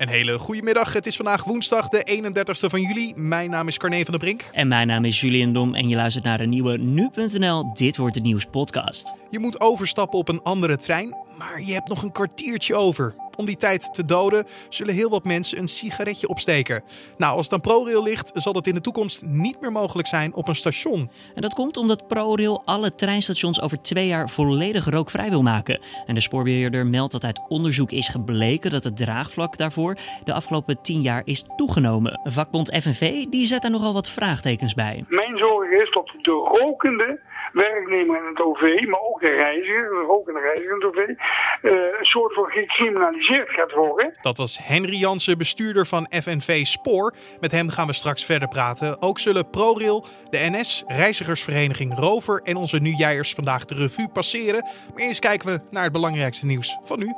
Een hele goede middag. Het is vandaag woensdag, de 31ste van juli. Mijn naam is Carne van der Brink. En mijn naam is Julian Dom en je luistert naar een nieuwe Nu.nl Dit Wordt Het Nieuws podcast. Je moet overstappen op een andere trein, maar je hebt nog een kwartiertje over. Om die tijd te doden zullen heel wat mensen een sigaretje opsteken. Nou, als het aan ProRail ligt, zal dat in de toekomst niet meer mogelijk zijn op een station. En dat komt omdat ProRail alle treinstations over twee jaar volledig rookvrij wil maken. En de spoorbeheerder meldt dat uit onderzoek is gebleken dat het draagvlak daarvoor de afgelopen tien jaar is toegenomen. Vakbond FNV die zet daar nogal wat vraagtekens bij. Mijn zorg is dat de rokende werknemer in het OV, maar ook de reiziger, de rokende reiziger in het OV, uh, een soort van gecriminaliseerd gaat worden. Dat was Henry Jansen, bestuurder van FNV Spoor. Met hem gaan we straks verder praten. Ook zullen ProRail, de NS, Reizigersvereniging Rover en onze Jijers vandaag de revue passeren. Maar eerst kijken we naar het belangrijkste nieuws van nu.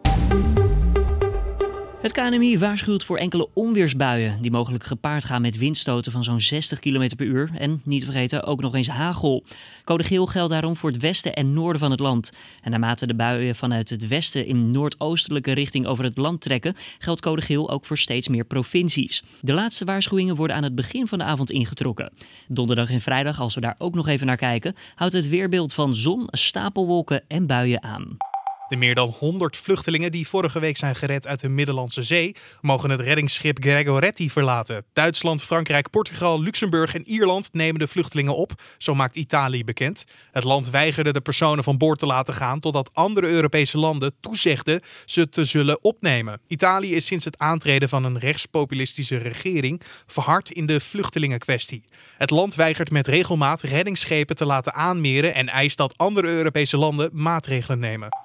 Het KNMI waarschuwt voor enkele onweersbuien die mogelijk gepaard gaan met windstoten van zo'n 60 km per uur. En niet te vergeten ook nog eens hagel. Code geel geldt daarom voor het westen en noorden van het land. En naarmate de buien vanuit het westen in noordoostelijke richting over het land trekken, geldt code geel ook voor steeds meer provincies. De laatste waarschuwingen worden aan het begin van de avond ingetrokken. Donderdag en vrijdag, als we daar ook nog even naar kijken, houdt het weerbeeld van zon, stapelwolken en buien aan. De meer dan 100 vluchtelingen die vorige week zijn gered uit de Middellandse Zee mogen het reddingsschip Gregoretti verlaten. Duitsland, Frankrijk, Portugal, Luxemburg en Ierland nemen de vluchtelingen op, zo maakt Italië bekend. Het land weigerde de personen van boord te laten gaan totdat andere Europese landen toezegden ze te zullen opnemen. Italië is sinds het aantreden van een rechtspopulistische regering verhard in de vluchtelingenkwestie. Het land weigert met regelmaat reddingsschepen te laten aanmeren en eist dat andere Europese landen maatregelen nemen.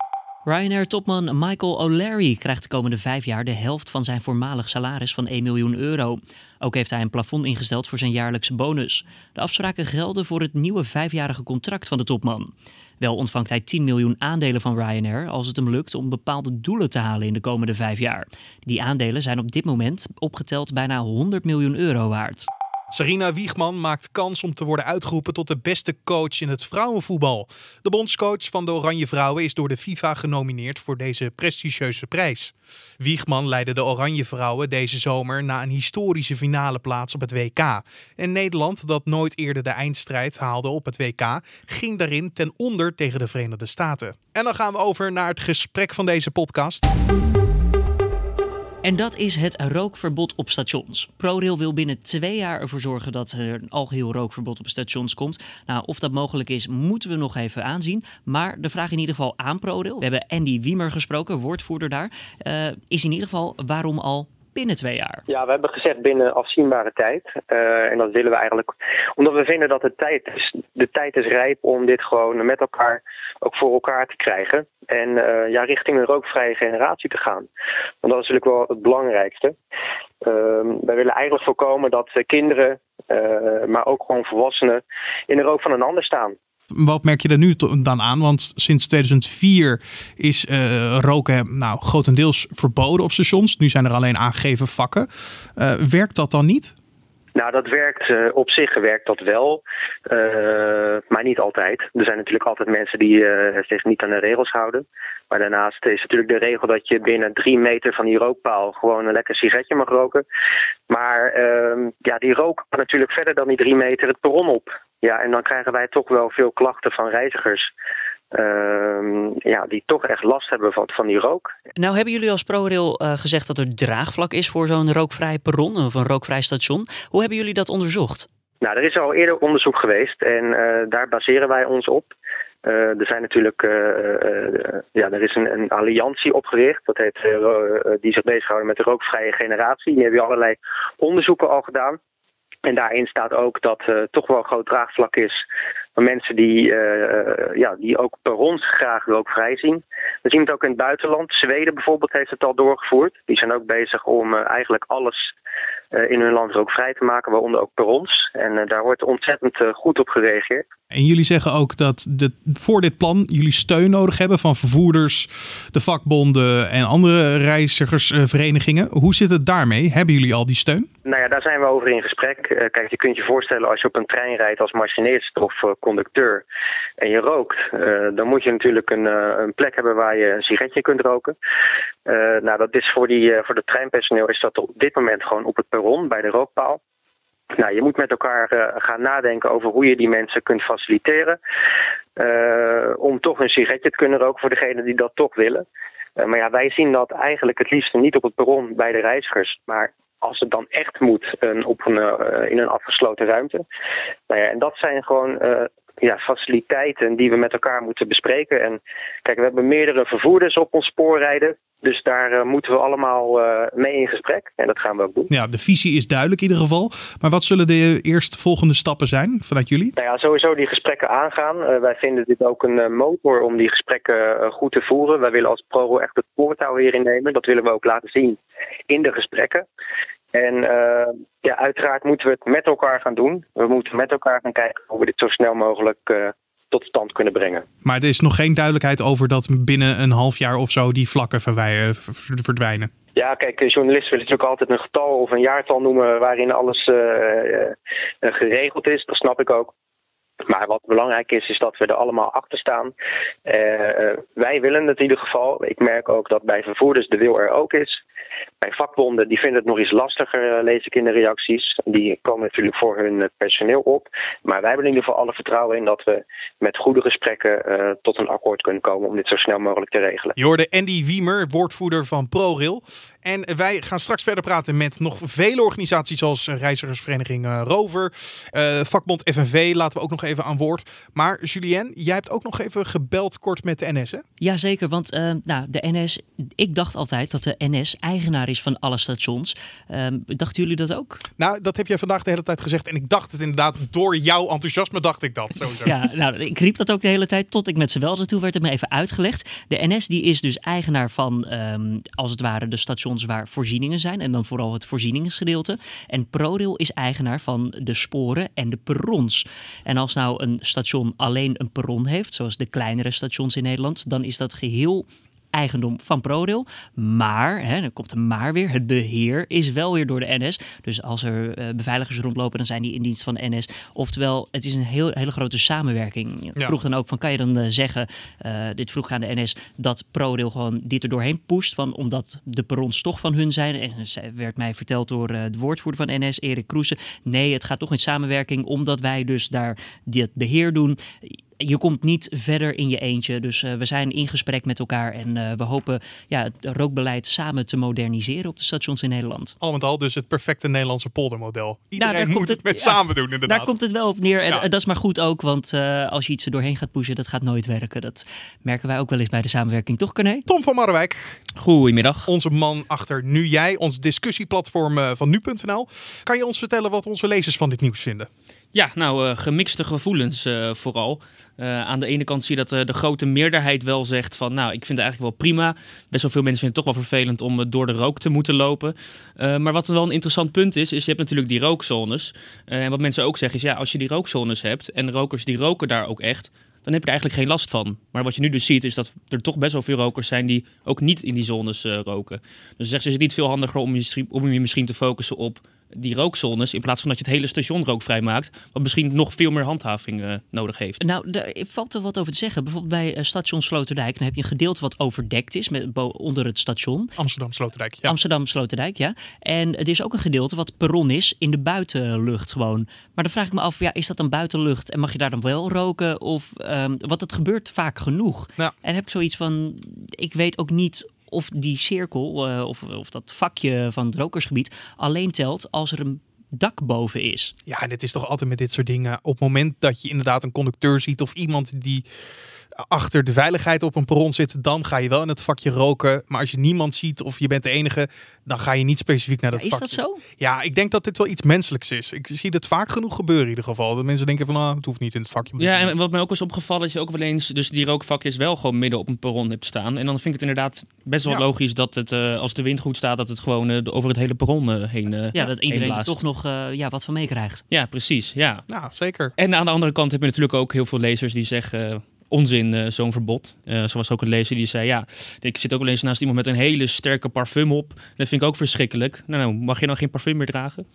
Ryanair-topman Michael O'Leary krijgt de komende vijf jaar de helft van zijn voormalig salaris van 1 miljoen euro. Ook heeft hij een plafond ingesteld voor zijn jaarlijkse bonus. De afspraken gelden voor het nieuwe vijfjarige contract van de topman. Wel ontvangt hij 10 miljoen aandelen van Ryanair als het hem lukt om bepaalde doelen te halen in de komende vijf jaar. Die aandelen zijn op dit moment opgeteld bijna 100 miljoen euro waard. Sarina Wiegman maakt kans om te worden uitgeroepen tot de beste coach in het vrouwenvoetbal. De bondscoach van de Oranje Vrouwen is door de FIFA genomineerd voor deze prestigieuze prijs. Wiegman leidde de Oranje Vrouwen deze zomer na een historische finale plaats op het WK. En Nederland, dat nooit eerder de eindstrijd haalde op het WK, ging daarin ten onder tegen de Verenigde Staten. En dan gaan we over naar het gesprek van deze podcast. En dat is het rookverbod op stations. ProRail wil binnen twee jaar ervoor zorgen dat er een algeheel rookverbod op stations komt. Nou, of dat mogelijk is, moeten we nog even aanzien. Maar de vraag in ieder geval aan ProRail. We hebben Andy Wiemer gesproken, woordvoerder daar. Uh, is in ieder geval waarom al binnen twee jaar? Ja, we hebben gezegd binnen afzienbare tijd. Uh, en dat willen we eigenlijk omdat we vinden dat de tijd, is, de tijd is rijp om dit gewoon met elkaar ook voor elkaar te krijgen. En uh, ja, richting een rookvrije generatie te gaan. Want dat is natuurlijk wel het belangrijkste. Uh, wij willen eigenlijk voorkomen dat kinderen, uh, maar ook gewoon volwassenen, in de rook van een ander staan. Wat merk je er nu dan aan? Want sinds 2004 is uh, roken nou, grotendeels verboden op stations. Nu zijn er alleen aangegeven vakken. Uh, werkt dat dan niet? Nou, dat werkt uh, op zich werkt dat wel, maar niet altijd. Er zijn natuurlijk altijd mensen die zich niet aan de regels houden. Maar daarnaast is natuurlijk de regel dat je binnen drie meter van die rookpaal gewoon een lekker sigaretje mag roken. Maar ehm, ja, die rook kan natuurlijk verder dan die drie meter het perron op. Ja, en dan krijgen wij toch wel veel klachten van reizigers. Uh, ja, die toch echt last hebben van, van die rook. Nou hebben jullie als ProRail uh, gezegd dat er draagvlak is voor zo'n rookvrij perron of een rookvrij station. Hoe hebben jullie dat onderzocht? Nou, er is al eerder onderzoek geweest en uh, daar baseren wij ons op. Uh, er zijn natuurlijk, ja, er is een, een, alliantie opgericht. Dat heet, die zich bezighouden met de rookvrije generatie. Die hebben allerlei onderzoeken al gedaan. En daarin staat ook dat uh, toch wel een groot draagvlak is van mensen die, uh, ja, die ook per ons graag rookvrij zien. We zien het ook in het buitenland. Zweden bijvoorbeeld heeft het al doorgevoerd. Die zijn ook bezig om eigenlijk alles in hun land rookvrij te maken, waaronder ook per ons. En daar wordt ontzettend goed op gereageerd. En jullie zeggen ook dat de, voor dit plan jullie steun nodig hebben van vervoerders, de vakbonden en andere reizigersverenigingen. Hoe zit het daarmee? Hebben jullie al die steun? Nou ja, daar zijn we over in gesprek. Eh, kijk, je kunt je voorstellen als je op een trein rijdt als machinist of uh, conducteur en je rookt, uh, dan moet je natuurlijk een, een, plek hebben waar je een sigaretje kunt roken. nou, dat is voor, die, voor het treinpersoneel is dat op dit moment gewoon op het perron bij de rookpaal. Nou, je moet met elkaar gaan nadenken over hoe je die mensen kunt faciliteren. om toch een sigaretje te kunnen roken voor degenen die dat toch willen. maar ja, wij zien dat eigenlijk het liefst niet op het perron bij de reizigers, maar als het dan echt moet, een, op een, uh, in een afgesloten ruimte. Nou ja, en dat zijn gewoon uh, ja, faciliteiten die we met elkaar moeten bespreken. En kijk, we hebben meerdere vervoerders op ons spoor rijden. Dus daar uh, moeten we allemaal mee in gesprek. En dat gaan we ook doen. Ja, de visie is duidelijk in ieder geval. Maar wat zullen de eerstvolgende stappen zijn vanuit jullie? Nou ja, sowieso die gesprekken aangaan. wij vinden dit ook een motor om die gesprekken goed te voeren. Wij willen als ProRo echt het voortouw hierin nemen. Dat willen we ook laten zien in de gesprekken. En uh, ja, uiteraard moeten we het met elkaar gaan doen. We moeten met elkaar gaan kijken hoe we dit zo snel mogelijk uh, tot stand kunnen brengen. Maar er is nog geen duidelijkheid over dat binnen een half jaar of zo die vlakken verdwijnen. Ja, kijk, journalisten willen natuurlijk altijd een getal of een jaartal noemen waarin alles uh, geregeld is. Dat snap ik ook. Maar wat belangrijk is, is dat we er allemaal achter staan. Uh, wij willen het in ieder geval. Ik merk ook dat bij vervoerders de wil er ook is. Bij vakbonden, die vinden het nog iets lastiger, uh, lees ik in de reacties. Die komen natuurlijk voor hun personeel op. Maar wij hebben in ieder geval alle vertrouwen in dat we met goede gesprekken tot een akkoord kunnen komen om dit zo snel mogelijk te regelen. Je Andy Wiemer, woordvoerder van ProRail. En wij gaan straks verder praten met nog vele organisaties zoals Reizigersvereniging Rover, vakbond FNV. Laten we ook nog even aan woord. Maar Julien, jij hebt ook nog even gebeld kort met de NS, hè? Jazeker, want uh, nou, de NS, ik dacht altijd dat de NS eigenaar is van alle stations. Uh, dachten jullie dat ook? Nou, dat heb jij vandaag de hele tijd gezegd. En ik dacht het inderdaad, door jouw enthousiasme dacht ik dat. Sowieso. ja, nou, ik riep dat ook de hele tijd tot ik met ze wel Toen werd het me even uitgelegd. De NS die is dus eigenaar van, um, als het ware, de waar voorzieningen zijn. En dan vooral het voorzieningsgedeelte. En ProRail is eigenaar van de sporen en de perrons. En als nou een station alleen een perron heeft, zoals de kleinere stations in Nederland, dan is dat geheel eigendom van ProRail. Maar, hè, dan komt een maar weer, het beheer is wel weer door de NS. Dus als er uh, beveiligers rondlopen, dan zijn die in dienst van de NS. Oftewel, het is een heel, hele grote samenwerking. Vroeg dan ook van, kan je dan uh, zeggen, uh, dit vroeg aan de NS, dat ProRail gewoon dit er doorheen pusht, van, omdat de perrons toch van hun zijn. En werd mij verteld door de woordvoerder van NS, Erik Kroesen. Nee, het gaat toch in samenwerking, omdat wij dus daar dit beheer doen je komt niet verder in je eentje. Dus uh, we zijn in gesprek met elkaar en uh, we hopen ja, het rookbeleid samen te moderniseren op de stations in Nederland. Al met al dus het perfecte Nederlandse poldermodel. Iedereen nou, moet het, het met ja, samen doen inderdaad. Daar komt het wel op neer en ja. dat is maar goed ook, want uh, als je iets er doorheen gaat pushen, dat gaat nooit werken. Dat merken wij ook wel eens bij de samenwerking, toch Corné? Tom van Marwijk. Goedemiddag. Onze man achter Nu Jij, ons discussieplatform van nu.nl. Kan je ons vertellen wat onze lezers van dit nieuws vinden? Ja, nou, uh, gemixte gevoelens uh, vooral. Uh, aan de ene kant zie je dat de grote meerderheid wel zegt van... nou, ik vind het eigenlijk wel prima. Best wel veel mensen vinden het toch wel vervelend om door de rook te moeten lopen. maar wat wel een interessant punt is, is je hebt natuurlijk die rookzones. en wat mensen ook zeggen is, ja, als je die rookzones hebt... en rokers die roken daar ook echt dan heb je er eigenlijk geen last van. Maar wat je nu dus ziet, is dat er toch best wel veel rokers zijn die ook niet in die zones roken. Dus zegt ze, is het niet veel handiger om om je misschien te focussen op die rookzones, in plaats van dat je het hele station rookvrij maakt, wat misschien nog veel meer handhaving uh, nodig heeft. Nou, daar valt er wat over te zeggen. Bijvoorbeeld bij uh, station Sloterdijk, dan heb je een gedeelte wat overdekt is met, onder het station. Amsterdam Sloterdijk, ja. Amsterdam Sloterdijk, ja. En er is ook een gedeelte wat perron is in de buitenlucht gewoon. Maar dan vraag ik me af, ja, is dat dan buitenlucht en mag je daar dan wel roken? Of, um, wat het gebeurt vaak genoeg. Ja. En heb ik zoiets van, ik weet ook niet of die cirkel uh, of, of dat vakje van het rokersgebied alleen telt als er een dak boven is. Ja, en het is toch altijd met dit soort dingen. Op het moment dat je inderdaad een conducteur ziet of iemand die achter de veiligheid op een perron zit, dan ga je wel in het vakje roken. Maar als je niemand ziet of je bent de enige, dan ga je niet specifiek naar dat ja, vakje. Is dat zo? Ja, ik denk dat dit wel iets menselijks is. Ik zie het vaak genoeg gebeuren in ieder geval. Dat mensen denken van, ah, het hoeft niet in het vakje. Ja, en wat mij ook is opgevallen, dat je ook wel eens dus die rookvakjes wel gewoon midden op een perron hebt staan. En dan vind ik het inderdaad best wel ja. logisch dat het, uh, als de wind goed staat, dat het gewoon uh, over het hele perron uh, heen uh, Ja, dat iedereen er toch nog ja, wat van meekrijgt. Ja, precies. Ja. Nou, zeker. En aan de andere kant heb je natuurlijk ook heel veel lezers die zeggen onzin, uh, zo'n verbod. Uh, zo was ook een lezer die zei, ja, ik zit ook wel eens naast iemand met een hele sterke parfum op. Dat vind ik ook verschrikkelijk. Nou, nou mag je dan geen parfum meer dragen?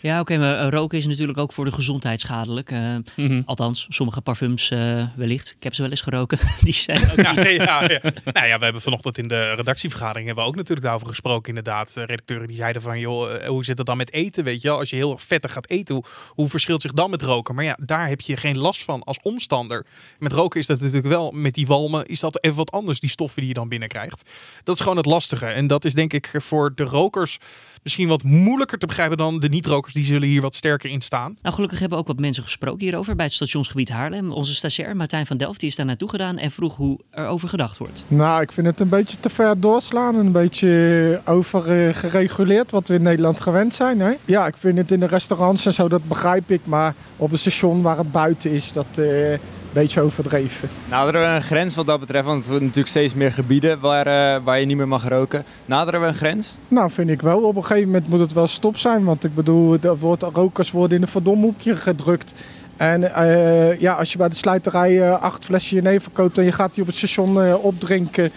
Ja, oké, maar eh, roken is natuurlijk ook voor de gezondheid schadelijk. Uh, mm-hmm. Althans, sommige parfums uh, wellicht. Ik heb ze wel eens geroken. Die zijn ook ja, ja, ja. Nou ja, we hebben vanochtend in de redactievergadering hebben we ook natuurlijk daarover gesproken. Inderdaad, redacteuren die zeiden van, joh, hoe zit het dan met eten? Weet je, als je heel vettig gaat eten, hoe, hoe verschilt zich dan met roken? Maar ja, daar heb je geen last van als omstander. Met roken is dat natuurlijk wel, met die walmen, is dat even wat anders, die stoffen die je dan binnenkrijgt. Dat is gewoon het lastige. En dat is denk ik voor de rokers misschien wat moeilijker te begrijpen dan de niet-rokers. Die zullen hier wat sterker in staan. Nou, gelukkig hebben ook wat mensen gesproken hierover bij het stationsgebied Haarlem. Onze stagiair Martijn van Delft die is daar naartoe gedaan en vroeg hoe er over gedacht wordt. Nou, ik vind het een beetje te ver doorslaan. Een beetje overgereguleerd wat we in Nederland gewend zijn. Hè? Ja, ik vind het in de restaurants en zo, dat begrijp ik. Maar op een station waar het buiten is, dat... Uh, beetje overdreven. Naderen we een grens wat dat betreft? Want er zijn natuurlijk steeds meer gebieden waar, uh, waar je niet meer mag roken. Naderen we een grens? Nou, vind ik wel. Op een gegeven moment moet het wel stop zijn. Want ik bedoel, er wordt, rokers worden in een verdomhoekje gedrukt. En uh, ja, als je bij de slijterij uh, acht flessen jenever koopt en je gaat die op het station opdrinken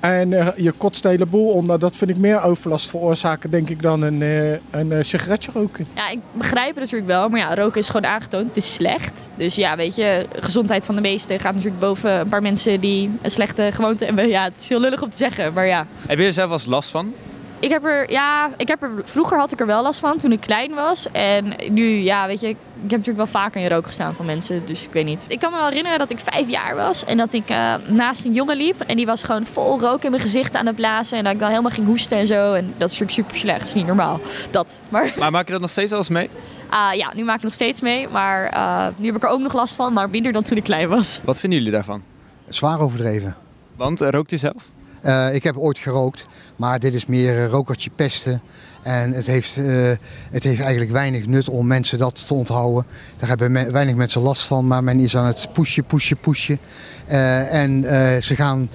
en uh, je kotst de hele boel onder. Dat vind ik meer overlast veroorzaken, denk ik, dan een, uh, een uh, sigaretje roken. Ja, ik begrijp het natuurlijk wel. Maar ja, roken is gewoon aangetoond. Het is slecht. Dus ja, weet je, gezondheid van de meesten gaat natuurlijk boven een paar mensen die een slechte gewoonte hebben. Ja, het is heel lullig om te zeggen, maar ja. Heb je er zelf wel eens last van? Ik heb er, ja, ik heb er, vroeger had ik er wel last van toen ik klein was. En nu, ja, weet je, ik heb natuurlijk wel vaker in rook gestaan van mensen. Dus ik weet niet. Ik kan me wel herinneren dat ik vijf jaar was. En dat ik uh, naast een jongen liep. En die was gewoon vol rook in mijn gezicht aan het blazen. En dat ik dan helemaal ging hoesten en zo. En dat is natuurlijk super slecht. Dat is niet normaal. Dat. Maar, maar maak je dat nog steeds wel eens mee? Uh, ja, nu maak ik nog steeds mee. Maar uh, nu heb ik er ook nog last van. Maar minder dan toen ik klein was. Wat vinden jullie daarvan? Zwaar overdreven. Want rookt u zelf? Uh, ik heb ooit gerookt, maar dit is meer uh, rokertje pesten. En het heeft, uh, het heeft eigenlijk weinig nut om mensen dat te onthouden. Daar hebben me weinig mensen last van, maar men is aan het pushen, pushen, pushen. en ze gaan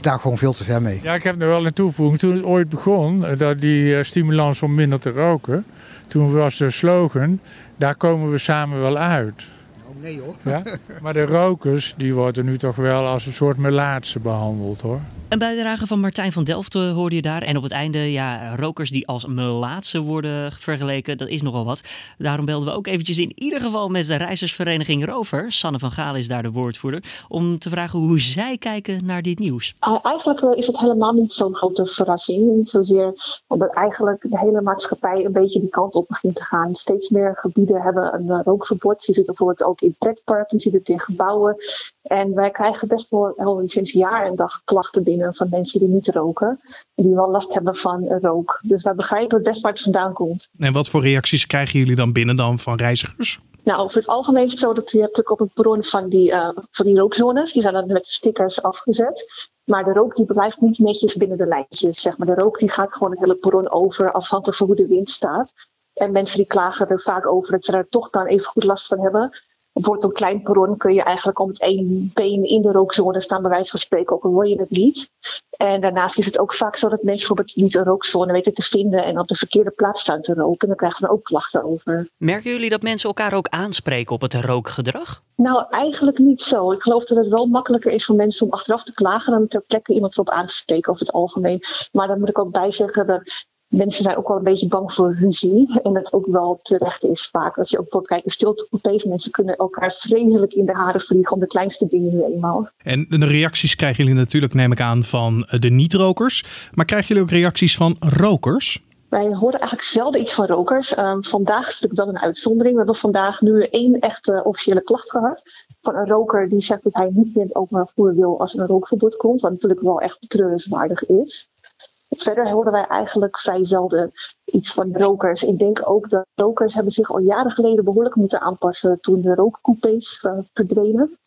daar gewoon veel te ver mee. Ja, ik heb er wel een toevoeging. Toen het ooit begon, dat die stimulans om minder te roken, toen was de slogan, daar komen we samen wel uit. Nee hoor. Ja? Maar de rokers die worden nu toch wel als een soort melaatse behandeld hoor. Een bijdrage van Martijn van Delft hoorde je daar. En op het einde, ja, rokers die als melaatse worden vergeleken, dat is nogal wat. Daarom belden we ook eventjes in ieder geval met de reizigersvereniging Rover. Sanne van Gaal is daar de woordvoerder. Om te vragen hoe zij kijken naar dit nieuws. eigenlijk is het helemaal niet zo'n grote verrassing. Niet zozeer omdat eigenlijk de hele maatschappij een beetje die kant op begint te gaan. Steeds meer gebieden hebben een rookverbod. Je ziet bijvoorbeeld ook in pretparken, je ziet het in gebouwen. En wij krijgen best wel, wel sinds jaar en dag klachten binnen van mensen die niet roken. En die wel last hebben van rook. Dus wij begrijpen best waar het vandaan komt. En wat voor reacties krijgen jullie dan binnen dan van reizigers? Nou, over het algemeen is het zo dat je hebt natuurlijk op het bron van die, uh, van die rookzones. Die zijn dan met stickers afgezet. Maar de rook die blijft niet netjes binnen de lijntjes. Zeg maar. De rook die gaat gewoon het hele perron over, afhankelijk van hoe de wind staat. En mensen die klagen er vaak over dat ze er toch dan even goed last van hebben. Bijvoorbeeld een klein perron kun je eigenlijk om het één been in de rookzone staan, bij wijze van spreken, ook al hoor je het niet. En daarnaast is het ook vaak zo dat mensen bijvoorbeeld niet een rookzone weten te vinden en op de verkeerde plaats staan te roken. En dan krijgen we ook klachten over. Merken jullie dat mensen elkaar ook aanspreken op het rookgedrag? Nou, eigenlijk niet zo. Ik geloof dat het wel makkelijker is voor mensen om achteraf te klagen dan ter plekke iemand erop aan te spreken over het algemeen. Maar dan moet ik ook bij zeggen dat mensen zijn ook wel een beetje bang voor ruzie. En dat ook wel terecht is vaak. Als je ook bijvoorbeeld kijkt, stilte mensen kunnen elkaar vreselijk in de haren vliegen om de kleinste dingen nu eenmaal. En de reacties krijgen jullie natuurlijk, neem ik aan, van de niet-rokers. Maar krijgen jullie ook reacties van rokers? Wij horen eigenlijk zelden iets van rokers. Um, vandaag is natuurlijk wel een uitzondering. We hebben vandaag nu één echte officiële klacht gehad. Van een roker die zegt dat hij niet meer het openbaar vervoer wil als er een rookverbod komt. Wat natuurlijk wel echt betreurenswaardig is. Verder horen wij eigenlijk vrij zelden iets van rokers. Ik denk ook dat rokers hebben zich al jaren geleden behoorlijk moeten aanpassen toen de rookcoupés uh, verdwenen.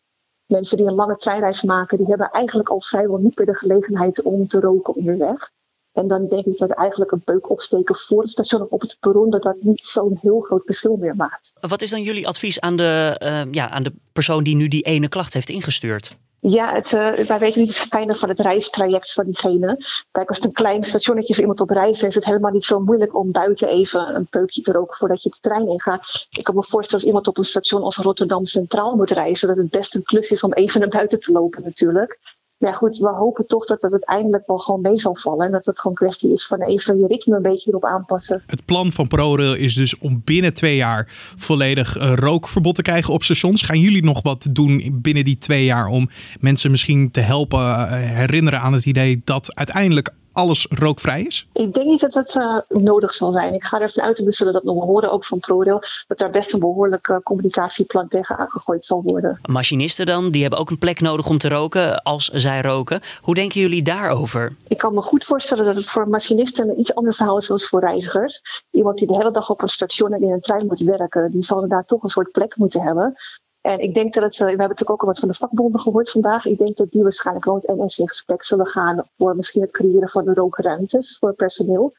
Mensen die een lange treinreis maken, die hebben eigenlijk al vrijwel niet meer de gelegenheid om te roken onderweg. En dan denk ik dat eigenlijk een peuk opsteken voor het station op het perron, dat dat niet zo'n heel groot verschil meer maakt. Wat is dan jullie advies aan de, uh, ja, aan de persoon die nu die ene klacht heeft ingestuurd? Ja, het, uh, wij weten niet het van het reistraject van diegene. Kijk, als het een klein stationnetje is iemand op reis is het helemaal niet zo moeilijk om buiten even een peukje te roken voordat je de trein ingaat. Ik kan me voorstellen als iemand op een station als Rotterdam Centraal moet reizen, dat het best een klus is om even naar buiten te lopen natuurlijk. Ja, goed, we hopen toch dat het uiteindelijk wel gewoon mee zal vallen. En dat het gewoon kwestie is van even je ritme een beetje erop aanpassen. Het plan van ProRail is dus om binnen twee jaar volledig uh, rookverbod te krijgen op stations. Gaan jullie nog wat doen binnen die twee jaar om mensen misschien te helpen uh, herinneren aan het idee dat uiteindelijk alles rookvrij is? Ik denk niet dat dat uh, nodig zal zijn. Ik ga ervan uit, en we zullen dat nog horen, ook van ProRail, dat daar best een behoorlijk uh, communicatieplan tegen aangegooid zal worden. Machinisten dan, die hebben ook een plek nodig om te roken als zij roken. Hoe denken jullie daarover? Ik kan me goed voorstellen dat het voor machinisten een iets ander verhaal is dan voor reizigers. Iemand die de hele dag op een station en in een trein moet werken, die zal inderdaad toch een soort plek moeten hebben. En ik denk dat het, we hebben natuurlijk ook wat van de vakbonden gehoord vandaag. Ik denk dat die waarschijnlijk met NS in gesprek zullen gaan voor misschien het creëren van rookruimtes voor personeel.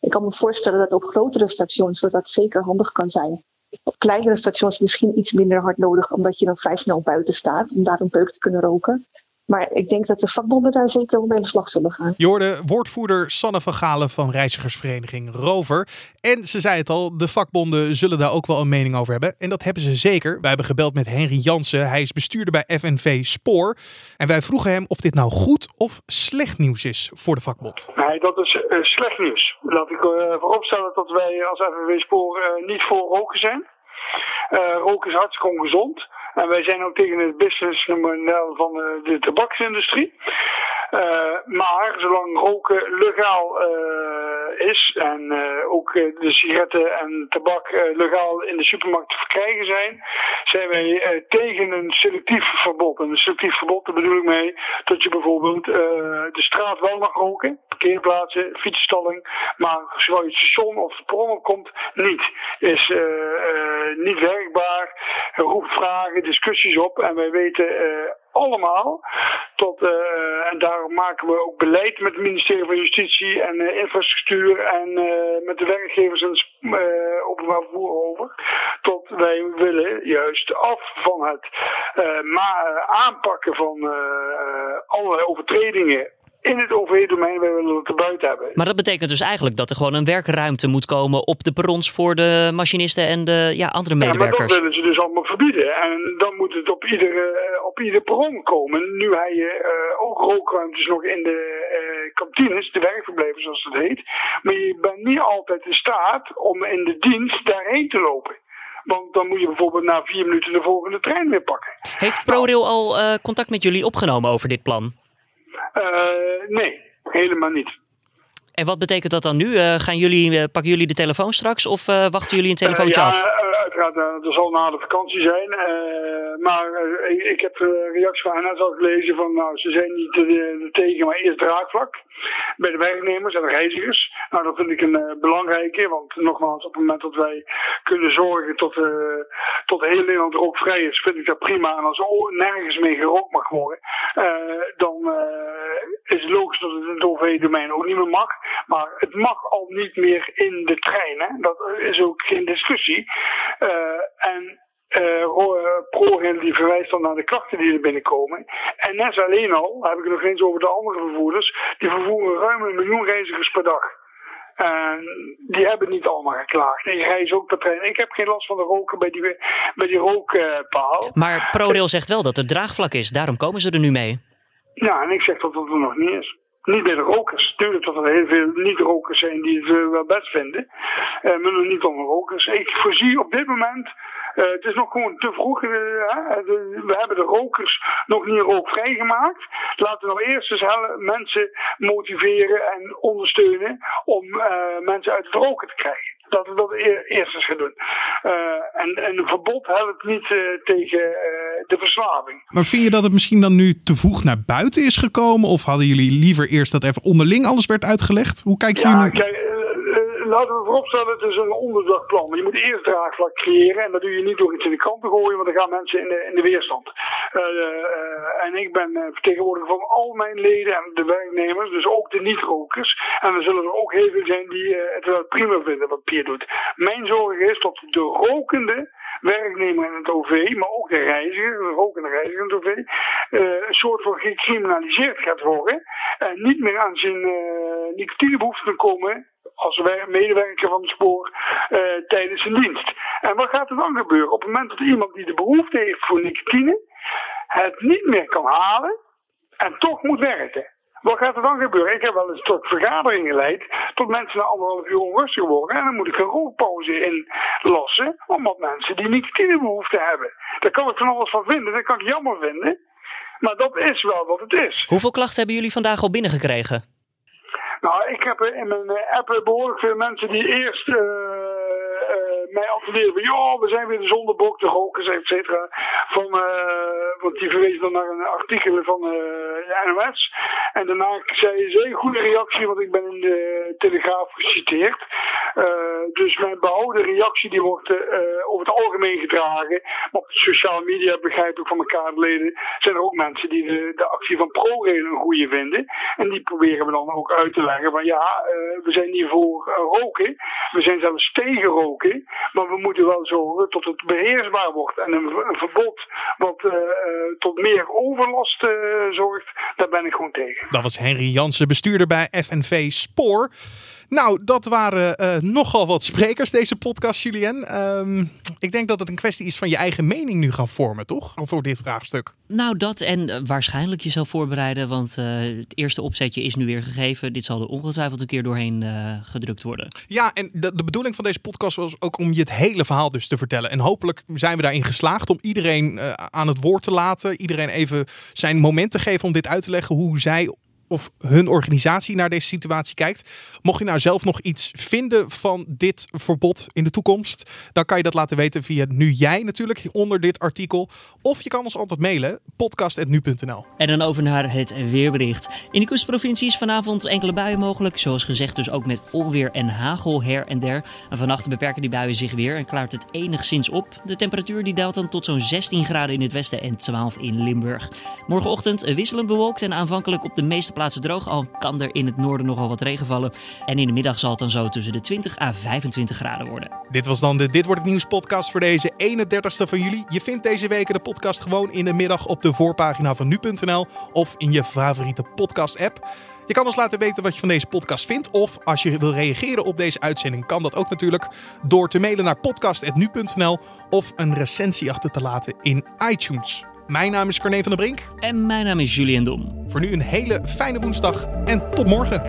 Ik kan me voorstellen dat op grotere stations dat dat zeker handig kan zijn. Op kleinere stations misschien iets minder hard nodig, omdat je dan vrij snel buiten staat om daar een peuk te kunnen roken. Maar ik denk dat de vakbonden daar zeker wel mee aan de slag zullen gaan. Je hoorde woordvoerder Sanne van Galen van reizigersvereniging Rover. En ze zei het al, de vakbonden zullen daar ook wel een mening over hebben. En dat hebben ze zeker. Wij hebben gebeld met Henry Jansen. Hij is bestuurder bij FNV Spoor. En wij vroegen hem of dit nou goed of slecht nieuws is voor de vakbond. Nee, dat is uh, slecht nieuws. Laat ik uh, vooropstellen dat wij als FNV Spoor uh, niet voor roken zijn. Roken is hartstikke ongezond. En wij zijn ook tegen het businessmodel van de tabaksindustrie. Uh, maar zolang roken legaal uh, is en uh, ook de sigaretten en tabak legaal in de supermarkt te verkrijgen zijn, zijn wij tegen een selectief verbod. En een selectief verbod, daar bedoel ik mee dat je bijvoorbeeld de straat wel mag roken, parkeerplaatsen, fietsstalling, maar zowel het station of het perron komt, niet. Is niet werkbaar, roept vragen, discussies op en wij weten allemaal. Tot, uh, en daarom maken we ook beleid met het ministerie van Justitie en uh, Infrastructuur en uh, met de werkgevers en openbaar vervoer over. Tot wij willen juist af van het aanpakken van allerlei overtredingen in het OV-domein, wij willen het erbuiten hebben. Maar dat betekent dus eigenlijk dat er gewoon een werkruimte moet komen op de perrons voor de machinisten en de ja, andere medewerkers. Ja, maar dat willen ze dus allemaal verbieden. En dan moet het op iedere, op ieder perron komen. Nu hij je uh, ook rookruimtes nog in de uh, kantines, de werkverblijven zoals het heet. Maar je bent niet altijd in staat om in de dienst daarheen te lopen. Want dan moet je bijvoorbeeld na vier minuten de volgende trein weer pakken. Heeft ProRail al uh, contact met jullie opgenomen over dit plan? Uh, nee, helemaal niet. En wat betekent dat dan nu? Uh, gaan jullie, uh, pakken jullie de telefoon straks of wachten jullie een telefoontje af? Er zal na de vakantie zijn. maar ik, ik, heb de reactie van hen al gelezen van nou, ze zijn niet tegen, maar eerst draagvlak bij de werknemers en de reizigers. Nou, dat vind ik een belangrijke, want nogmaals, op het moment dat wij kunnen zorgen tot, tot heel Nederland rookvrij is, vind ik dat prima. En als er nergens mee gerookt mag worden, dan is het logisch dat het in het OV-domein ook niet meer mag. Maar het mag al niet meer in de treinen. Dat is ook geen discussie. Uh, en uh, ProRail die verwijst dan naar de klachten die er binnenkomen. En NS alleen al, heb ik het nog eens over de andere vervoerders, die vervoeren ruim een miljoen reizigers per dag. En die hebben niet allemaal geklaagd. En je reist ook per trein. Ik heb geen last van de roken bij die, bij die rookpaal. Maar ProRail zegt wel dat er draagvlak is. Daarom komen ze er nu mee. Ja, en ik zeg dat dat er nog niet is. Niet bij de rokers. Tuurlijk dat er heel veel niet-rokers zijn die het uh, wel best vinden. Uh, maar nog niet onder rokers. Ik voorzie op dit moment, uh, het is nog gewoon te vroeg. we hebben de rokers nog niet rookvrij gemaakt. Laten we nou eerst eens mensen motiveren en ondersteunen om mensen uit het roken te krijgen. Dat we dat eerst eens gaan doen. en, en een verbod helpt niet tegen de verslaving. Maar vind je dat het misschien dan nu te vroeg naar buiten is gekomen? Of hadden jullie liever eerst dat even onderling alles werd uitgelegd? Hoe kijk je ja, nu? Kijk, laten we vooropstellen, het is een onderdagplan. Je moet eerst draagvlak creëren. En dat doe je niet door iets in de krant te gooien, want dan gaan mensen in de, in de weerstand. Uh, en ik ben vertegenwoordiger van al mijn leden en de werknemers, dus ook de niet-rokers. En er zullen er ook heel veel zijn die het wel prima vinden wat Pier doet. Mijn zorg is dat de rokende werknemer in het OV, maar ook de reiziger, de rokende reiziger in het OV, een soort van gecriminaliseerd gaat worden. En niet meer aan zijn uh, nicotinebehoeften komen als medewerker van het spoor tijdens zijn dienst. En wat gaat er dan gebeuren? Op het moment dat iemand die de behoefte heeft voor nicotine het niet meer kan halen, en toch moet werken. Wat gaat er dan gebeuren? Ik heb wel eens tot vergaderingen geleid, tot mensen na anderhalf uur onrustig worden. En dan moet ik een rookpauze inlassen, omdat mensen die nicotinebehoefte hebben. Daar kan ik van alles van vinden, dat kan ik jammer vinden. Maar dat is wel wat het is. Hoeveel klachten hebben jullie vandaag al binnengekregen? Nou, ik heb in mijn eh, app behoorlijk veel mensen die eerst uh, uh, mij attenderen van... ...joh, we zijn weer de zondebok, de rokers, et cetera. Van, uh, want die verwezen dan naar een artikel van de NOS. En daarna zei ze een goede reactie, want ik ben in de Telegraaf geciteerd. dus mijn behouden reactie die wordt over het algemeen gedragen. Maar op sociale media begrijp ik van mijn kaartleden... ...zijn er ook mensen die de, actie van ProRail een goede vinden. En die proberen we dan ook uit te leggen van ja, we zijn niet voor roken. We zijn zelfs tegen roken. Maar we moeten wel zorgen dat het beheersbaar wordt. En een, verbod wat tot meer overlast zorgt, daar ben ik gewoon tegen. Dat was Henry Jansen, bestuurder bij FNV Spoor. Nou, dat waren uh, nogal wat sprekers deze podcast, Julien. Um, ik denk dat het een kwestie is van je eigen mening nu gaan vormen, toch? Voor dit vraagstuk. Nou, dat en uh, waarschijnlijk jezelf voorbereiden, want uh, het eerste opzetje is nu weer gegeven. Dit zal er ongetwijfeld een keer doorheen gedrukt worden. Ja, en de, de, bedoeling van deze podcast was ook om je het hele verhaal dus te vertellen. En hopelijk zijn we daarin geslaagd om iedereen aan het woord te laten. Iedereen even zijn moment te geven om dit uit te leggen hoe zij of hun organisatie naar deze situatie kijkt. Mocht je nou zelf nog iets vinden van dit verbod in de toekomst, dan kan je dat laten weten via nu jij natuurlijk onder dit artikel. Of je kan ons altijd mailen, podcast.nu.nl. En dan over naar het weerbericht. In de kustprovincies vanavond enkele buien mogelijk, zoals gezegd dus ook met onweer en hagel her en der. En vannacht beperken die buien zich weer en klaart het enigszins op. De temperatuur die daalt dan tot zo'n 16 graden in het westen en 12 in Limburg. Morgenochtend wisselend bewolkt en aanvankelijk op de meeste plaatsen droog, al kan er in het noorden nogal wat regen vallen. En in de middag zal het dan zo tussen de 20 à 25 graden worden. Dit was dan de Dit Wordt Het Nieuws podcast voor deze 31ste van juli. Je vindt deze week de podcast gewoon in de middag op de voorpagina van nu.nl of in je favoriete podcast app. Je kan ons laten weten wat je van deze podcast vindt. Of als je wil reageren op deze uitzending, kan dat ook natuurlijk door te mailen naar podcast.nu.nl of een recensie achter te laten in iTunes. Mijn naam is Carne van der Brink. En mijn naam is Julian Dom. Voor nu een hele fijne woensdag en tot morgen.